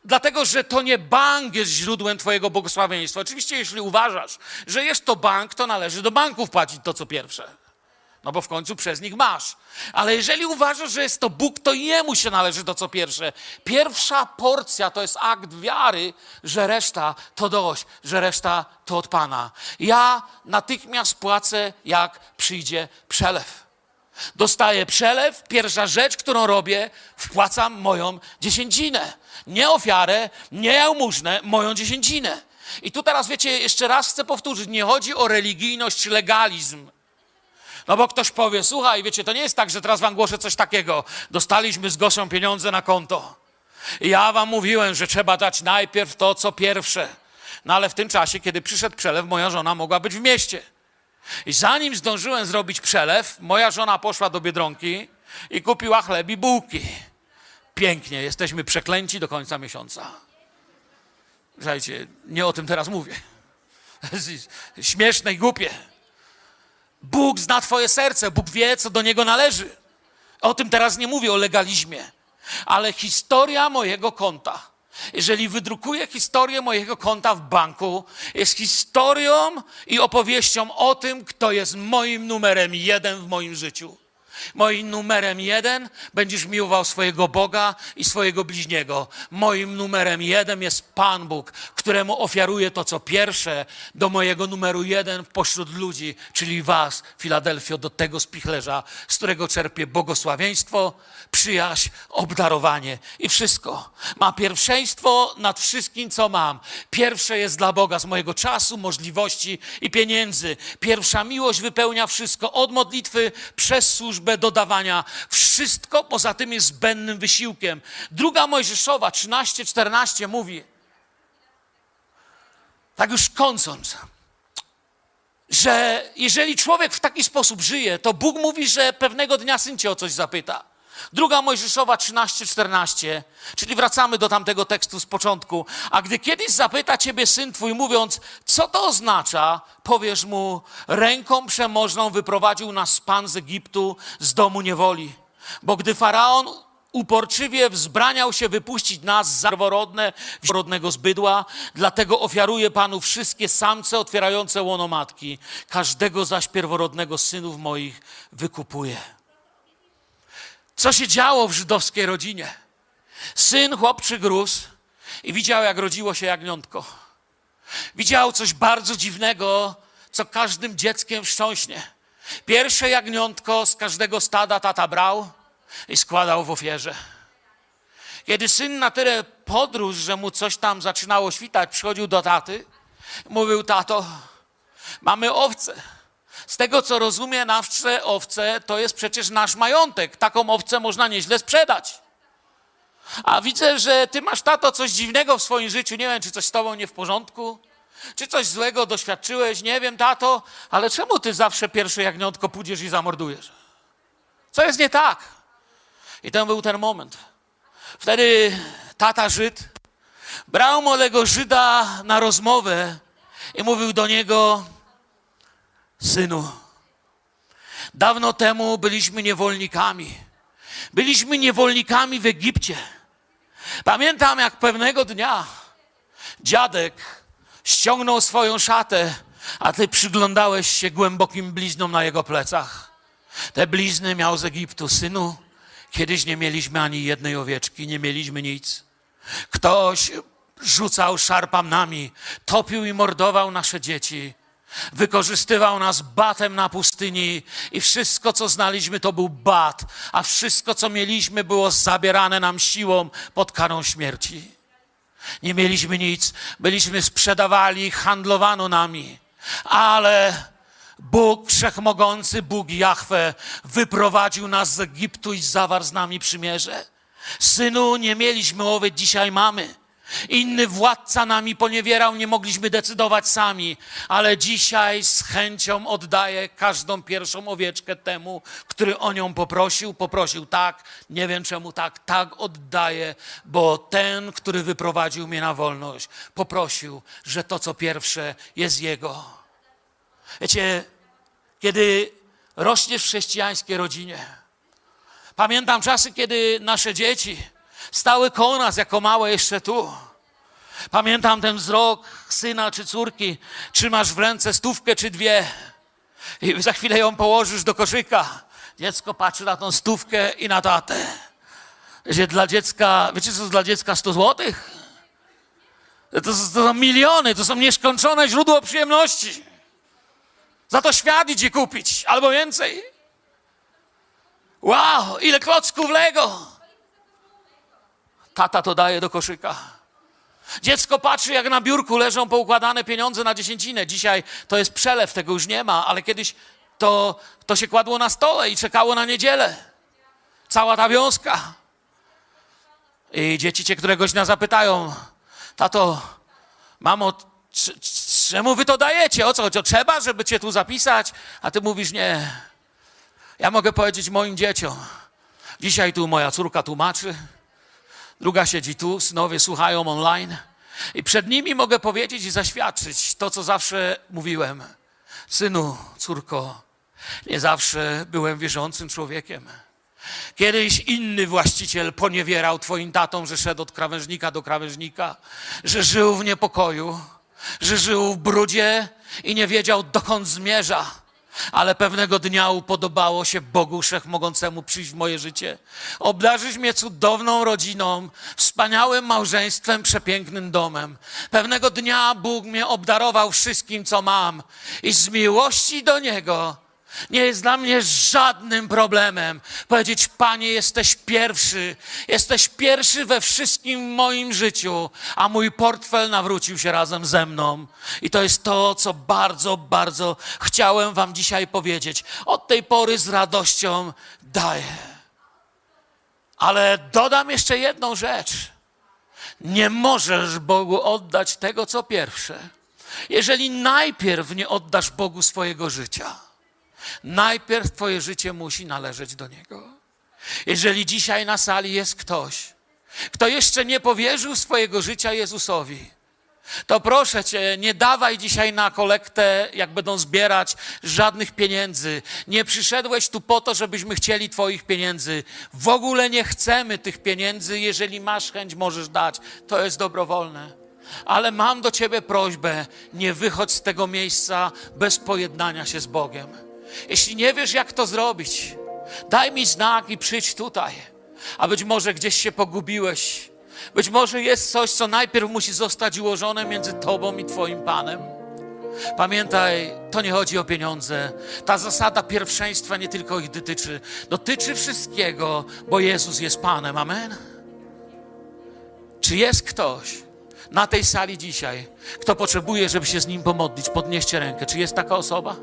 Dlatego, że to nie bank jest źródłem Twojego błogosławieństwa. Oczywiście, jeśli uważasz, że jest to bank, to należy do banków płacić to, co pierwsze. No bo w końcu przez nich masz. Ale jeżeli uważasz, że jest to Bóg, to jemu się należy to co pierwsze. Pierwsza porcja to jest akt wiary, że reszta to dość, że reszta to od Pana. Ja natychmiast płacę, jak przyjdzie przelew. Dostaję przelew, pierwsza rzecz, którą robię, wpłacam moją dziesięcinę. Nie ofiarę, nie jałmużnę, moją dziesięcinę. I tu teraz, wiecie, jeszcze raz chcę powtórzyć, nie chodzi o religijność legalizm. No bo ktoś powie, słuchaj, wiecie, to nie jest tak, że teraz wam głoszę coś takiego. Dostaliśmy z Gosią pieniądze na konto. I ja wam mówiłem, że trzeba dać najpierw to, co pierwsze. No ale w tym czasie, kiedy przyszedł przelew, moja żona mogła być w mieście. I zanim zdążyłem zrobić przelew, moja żona poszła do Biedronki i kupiła chleb i bułki. Pięknie, jesteśmy przeklęci do końca miesiąca. Słuchajcie, nie o tym teraz mówię. (laughs) Śmieszne i głupie. Bóg zna Twoje serce, Bóg wie, co do Niego należy. O tym teraz nie mówię, o legalizmie, ale historia mojego konta. Jeżeli wydrukuję historię mojego konta w banku, jest historią i opowieścią o tym, kto jest moim numerem jeden w moim życiu. Moim numerem jeden będziesz miłował swojego Boga i swojego bliźniego. Moim numerem jeden jest Pan Bóg, któremu ofiaruję to, co pierwsze, do mojego numeru jeden pośród ludzi, czyli Was, Filadelfio, do tego spichlerza, z którego czerpię błogosławieństwo, przyjaźń, obdarowanie i wszystko. Ma pierwszeństwo nad wszystkim, co mam. Pierwsze jest dla Boga z mojego czasu, możliwości i pieniędzy. Pierwsza miłość wypełnia wszystko od modlitwy przez służbę dodawania. Wszystko poza tym jest zbędnym wysiłkiem. Druga Mojżeszowa 13-14 mówi, tak już kończąc, że jeżeli człowiek w taki sposób żyje, to Bóg mówi, że pewnego dnia syn cię o coś zapyta. Druga Mojżeszowa 13-14, czyli wracamy do tamtego tekstu z początku. A gdy kiedyś zapyta ciebie syn twój, mówiąc, co to oznacza, powiesz mu, ręką przemożną wyprowadził nas Pan z Egiptu, z domu niewoli. Bo gdy faraon uporczywie wzbraniał się wypuścić nas z pierworodne, pierworodnego z bydła, dlatego ofiaruję Panu wszystkie samce otwierające łono matki, każdego zaś pierworodnego synów moich wykupuję co się działo w żydowskiej rodzinie. Syn chłopczy grósł i widział, jak rodziło się jagniątko. Widział coś bardzo dziwnego co każdym dzieckiem wstrząśnie. Pierwsze jagniątko z każdego stada tata brał i składał w ofierze. Kiedy syn na tyle podróż, że mu coś tam zaczynało świtać, przychodził do taty, mówił: Tato, mamy owce. Z tego co rozumie, nasze owce to jest przecież nasz majątek. Taką owcę można nieźle sprzedać. A widzę, że ty masz, tato, coś dziwnego w swoim życiu. Nie wiem, czy coś z tobą nie w porządku, czy coś złego doświadczyłeś. Nie wiem, tato, ale czemu ty zawsze pierwsze jagniątko pójdziesz i zamordujesz? Co jest nie tak? I to był ten moment. Wtedy tata Żyd brał młodego Żyda na rozmowę i mówił do niego: Synu, dawno temu byliśmy niewolnikami. Byliśmy niewolnikami w Egipcie. Pamiętam, jak pewnego dnia dziadek ściągnął swoją szatę, a ty przyglądałeś się głębokim bliznom na jego plecach. Te blizny miał z Egiptu, synu. Kiedyś nie mieliśmy ani jednej owieczki, nie mieliśmy nic. Ktoś rzucał szarpamnami, topił i mordował nasze dzieci. Wykorzystywał nas batem na pustyni i wszystko, co znaliśmy, to był bat, a wszystko, co mieliśmy, było zabierane nam siłą pod karą śmierci. Nie mieliśmy nic, byliśmy sprzedawali, handlowano nami, ale Bóg Wszechmogący, Bóg Jahwe, wyprowadził nas z Egiptu i zawarł z nami przymierze. Synu, nie mieliśmy owiec, dzisiaj mamy. Inny władca nami poniewierał, nie mogliśmy decydować sami, ale dzisiaj z chęcią oddaję każdą pierwszą owieczkę temu, który o nią poprosił. Poprosił tak, nie wiem czemu tak, tak oddaję, bo ten, który wyprowadził mnie na wolność, poprosił, że to co pierwsze jest jego. Wiecie, kiedy rośniesz w chrześcijańskiej rodzinie, pamiętam czasy, kiedy nasze dzieci stały koło nas jako małe jeszcze tu. Pamiętam ten wzrok syna czy córki, trzymasz w ręce stówkę czy dwie i za chwilę ją położysz do koszyka. Dziecko patrzy na tą stówkę i na tatę. Wiecie, dla dziecka, wiecie co dla dziecka 100 złotych? To, to są miliony, to są nieskończone źródło przyjemności. Za to świat idzie kupić, albo więcej. Wow, ile klocków Lego. Tata to daje do koszyka. Dziecko patrzy, jak na biurku leżą poukładane pieniądze na dziesięcinę. Dzisiaj to jest przelew, tego już nie ma, ale kiedyś to, to się kładło na stole i czekało na niedzielę. Cała ta wiązka. I dzieci cię któregoś dnia zapytają, tato, mamo, czemu wy to dajecie? O co chodzi? O trzeba, żeby cię tu zapisać? A ty mówisz, nie. Ja mogę powiedzieć moim dzieciom, dzisiaj tu moja córka tłumaczy, druga siedzi tu, synowie słuchają online. I przed nimi mogę powiedzieć i zaświadczyć to, co zawsze mówiłem. Synu, córko, nie zawsze byłem wierzącym człowiekiem. Kiedyś inny właściciel poniewierał twoim tatą, że szedł od krawężnika do krawężnika, że żył w niepokoju, że żył w brudzie i nie wiedział, dokąd zmierza ale pewnego dnia upodobało się Bogu Wszechmogącemu przyjść w moje życie. Obdarzyć mnie cudowną rodziną, wspaniałym małżeństwem, przepięknym domem. Pewnego dnia Bóg mnie obdarował wszystkim, co mam i z miłości do Niego nie jest dla mnie żadnym problemem powiedzieć: Panie, jesteś pierwszy, jesteś pierwszy we wszystkim moim życiu, a mój portfel nawrócił się razem ze mną. I to jest to, co bardzo, bardzo chciałem Wam dzisiaj powiedzieć. Od tej pory z radością daję. Ale dodam jeszcze jedną rzecz. Nie możesz Bogu oddać tego, co pierwsze, jeżeli najpierw nie oddasz Bogu swojego życia. Najpierw Twoje życie musi należeć do Niego. Jeżeli dzisiaj na sali jest ktoś, kto jeszcze nie powierzył swojego życia Jezusowi, to proszę Cię, nie dawaj dzisiaj na kolektę, jak będą zbierać, żadnych pieniędzy. Nie przyszedłeś tu po to, żebyśmy chcieli Twoich pieniędzy. W ogóle nie chcemy tych pieniędzy. Jeżeli masz chęć, możesz dać. To jest dobrowolne. Ale mam do Ciebie prośbę, nie wychodź z tego miejsca bez pojednania się z Bogiem. Jeśli nie wiesz, jak to zrobić, daj mi znak i przyjdź tutaj. A być może gdzieś się pogubiłeś. Być może jest coś, co najpierw musi zostać ułożone między Tobą i Twoim Panem. Pamiętaj, to nie chodzi o pieniądze. Ta zasada pierwszeństwa nie tylko ich dotyczy. Dotyczy wszystkiego, bo Jezus jest Panem. Amen. Czy jest ktoś na tej sali dzisiaj, kto potrzebuje, żeby się z nim pomodlić? Podnieście rękę. Czy jest taka osoba?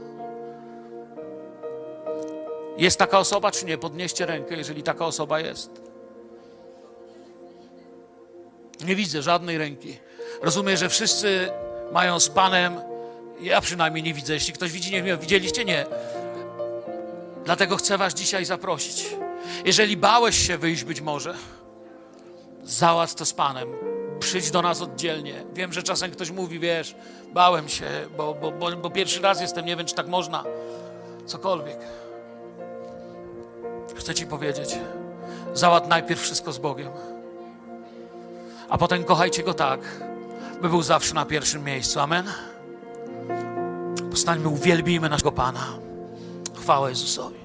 Jest taka osoba, czy nie? Podnieście rękę, jeżeli taka osoba jest. Nie widzę żadnej ręki. Rozumiem, że wszyscy mają z Panem. Ja przynajmniej nie widzę. Jeśli ktoś widzi, nie wiem, widzieliście? Nie. Dlatego chcę Was dzisiaj zaprosić. Jeżeli bałeś się wyjść być może, załatw to z Panem. Przyjdź do nas oddzielnie. Wiem, że czasem ktoś mówi, wiesz, bałem się, bo, bo, bo, bo pierwszy raz jestem, nie wiem, czy tak można. Cokolwiek. Chcę Ci powiedzieć, załatw najpierw wszystko z Bogiem, a potem kochajcie Go tak, by był zawsze na pierwszym miejscu. Amen? Postańmy, uwielbijmy naszego Pana. Chwała Jezusowi.